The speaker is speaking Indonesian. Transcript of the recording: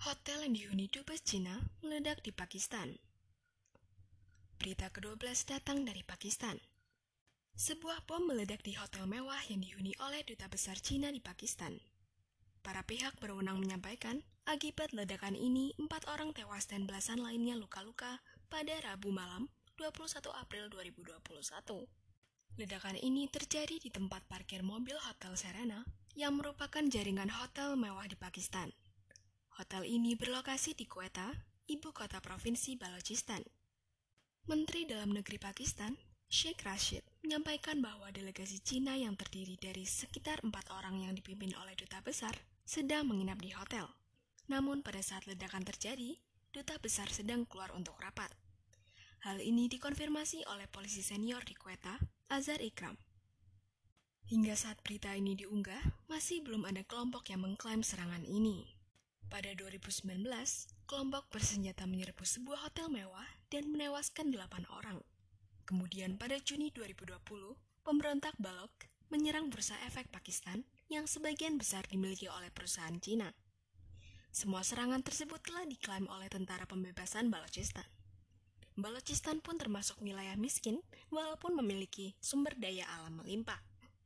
Hotel yang dihuni dubes Cina meledak di Pakistan. Berita ke-12 datang dari Pakistan. Sebuah bom meledak di hotel mewah yang dihuni oleh Duta Besar Cina di Pakistan. Para pihak berwenang menyampaikan, akibat ledakan ini, empat orang tewas dan belasan lainnya luka-luka pada Rabu malam 21 April 2021. Ledakan ini terjadi di tempat parkir mobil Hotel Serena yang merupakan jaringan hotel mewah di Pakistan. Hotel ini berlokasi di Quetta, ibu kota provinsi Balochistan. Menteri Dalam Negeri Pakistan, Sheikh Rashid, menyampaikan bahwa delegasi Cina yang terdiri dari sekitar empat orang yang dipimpin oleh duta besar sedang menginap di hotel. Namun pada saat ledakan terjadi, duta besar sedang keluar untuk rapat. Hal ini dikonfirmasi oleh polisi senior di Quetta, Azhar Ikram. Hingga saat berita ini diunggah, masih belum ada kelompok yang mengklaim serangan ini. Pada 2019, kelompok bersenjata menyerbu sebuah hotel mewah dan menewaskan 8 orang. Kemudian pada Juni 2020, pemberontak Balok menyerang bursa efek Pakistan yang sebagian besar dimiliki oleh perusahaan Cina. Semua serangan tersebut telah diklaim oleh Tentara Pembebasan Balochistan. Balochistan pun termasuk wilayah miskin walaupun memiliki sumber daya alam melimpah.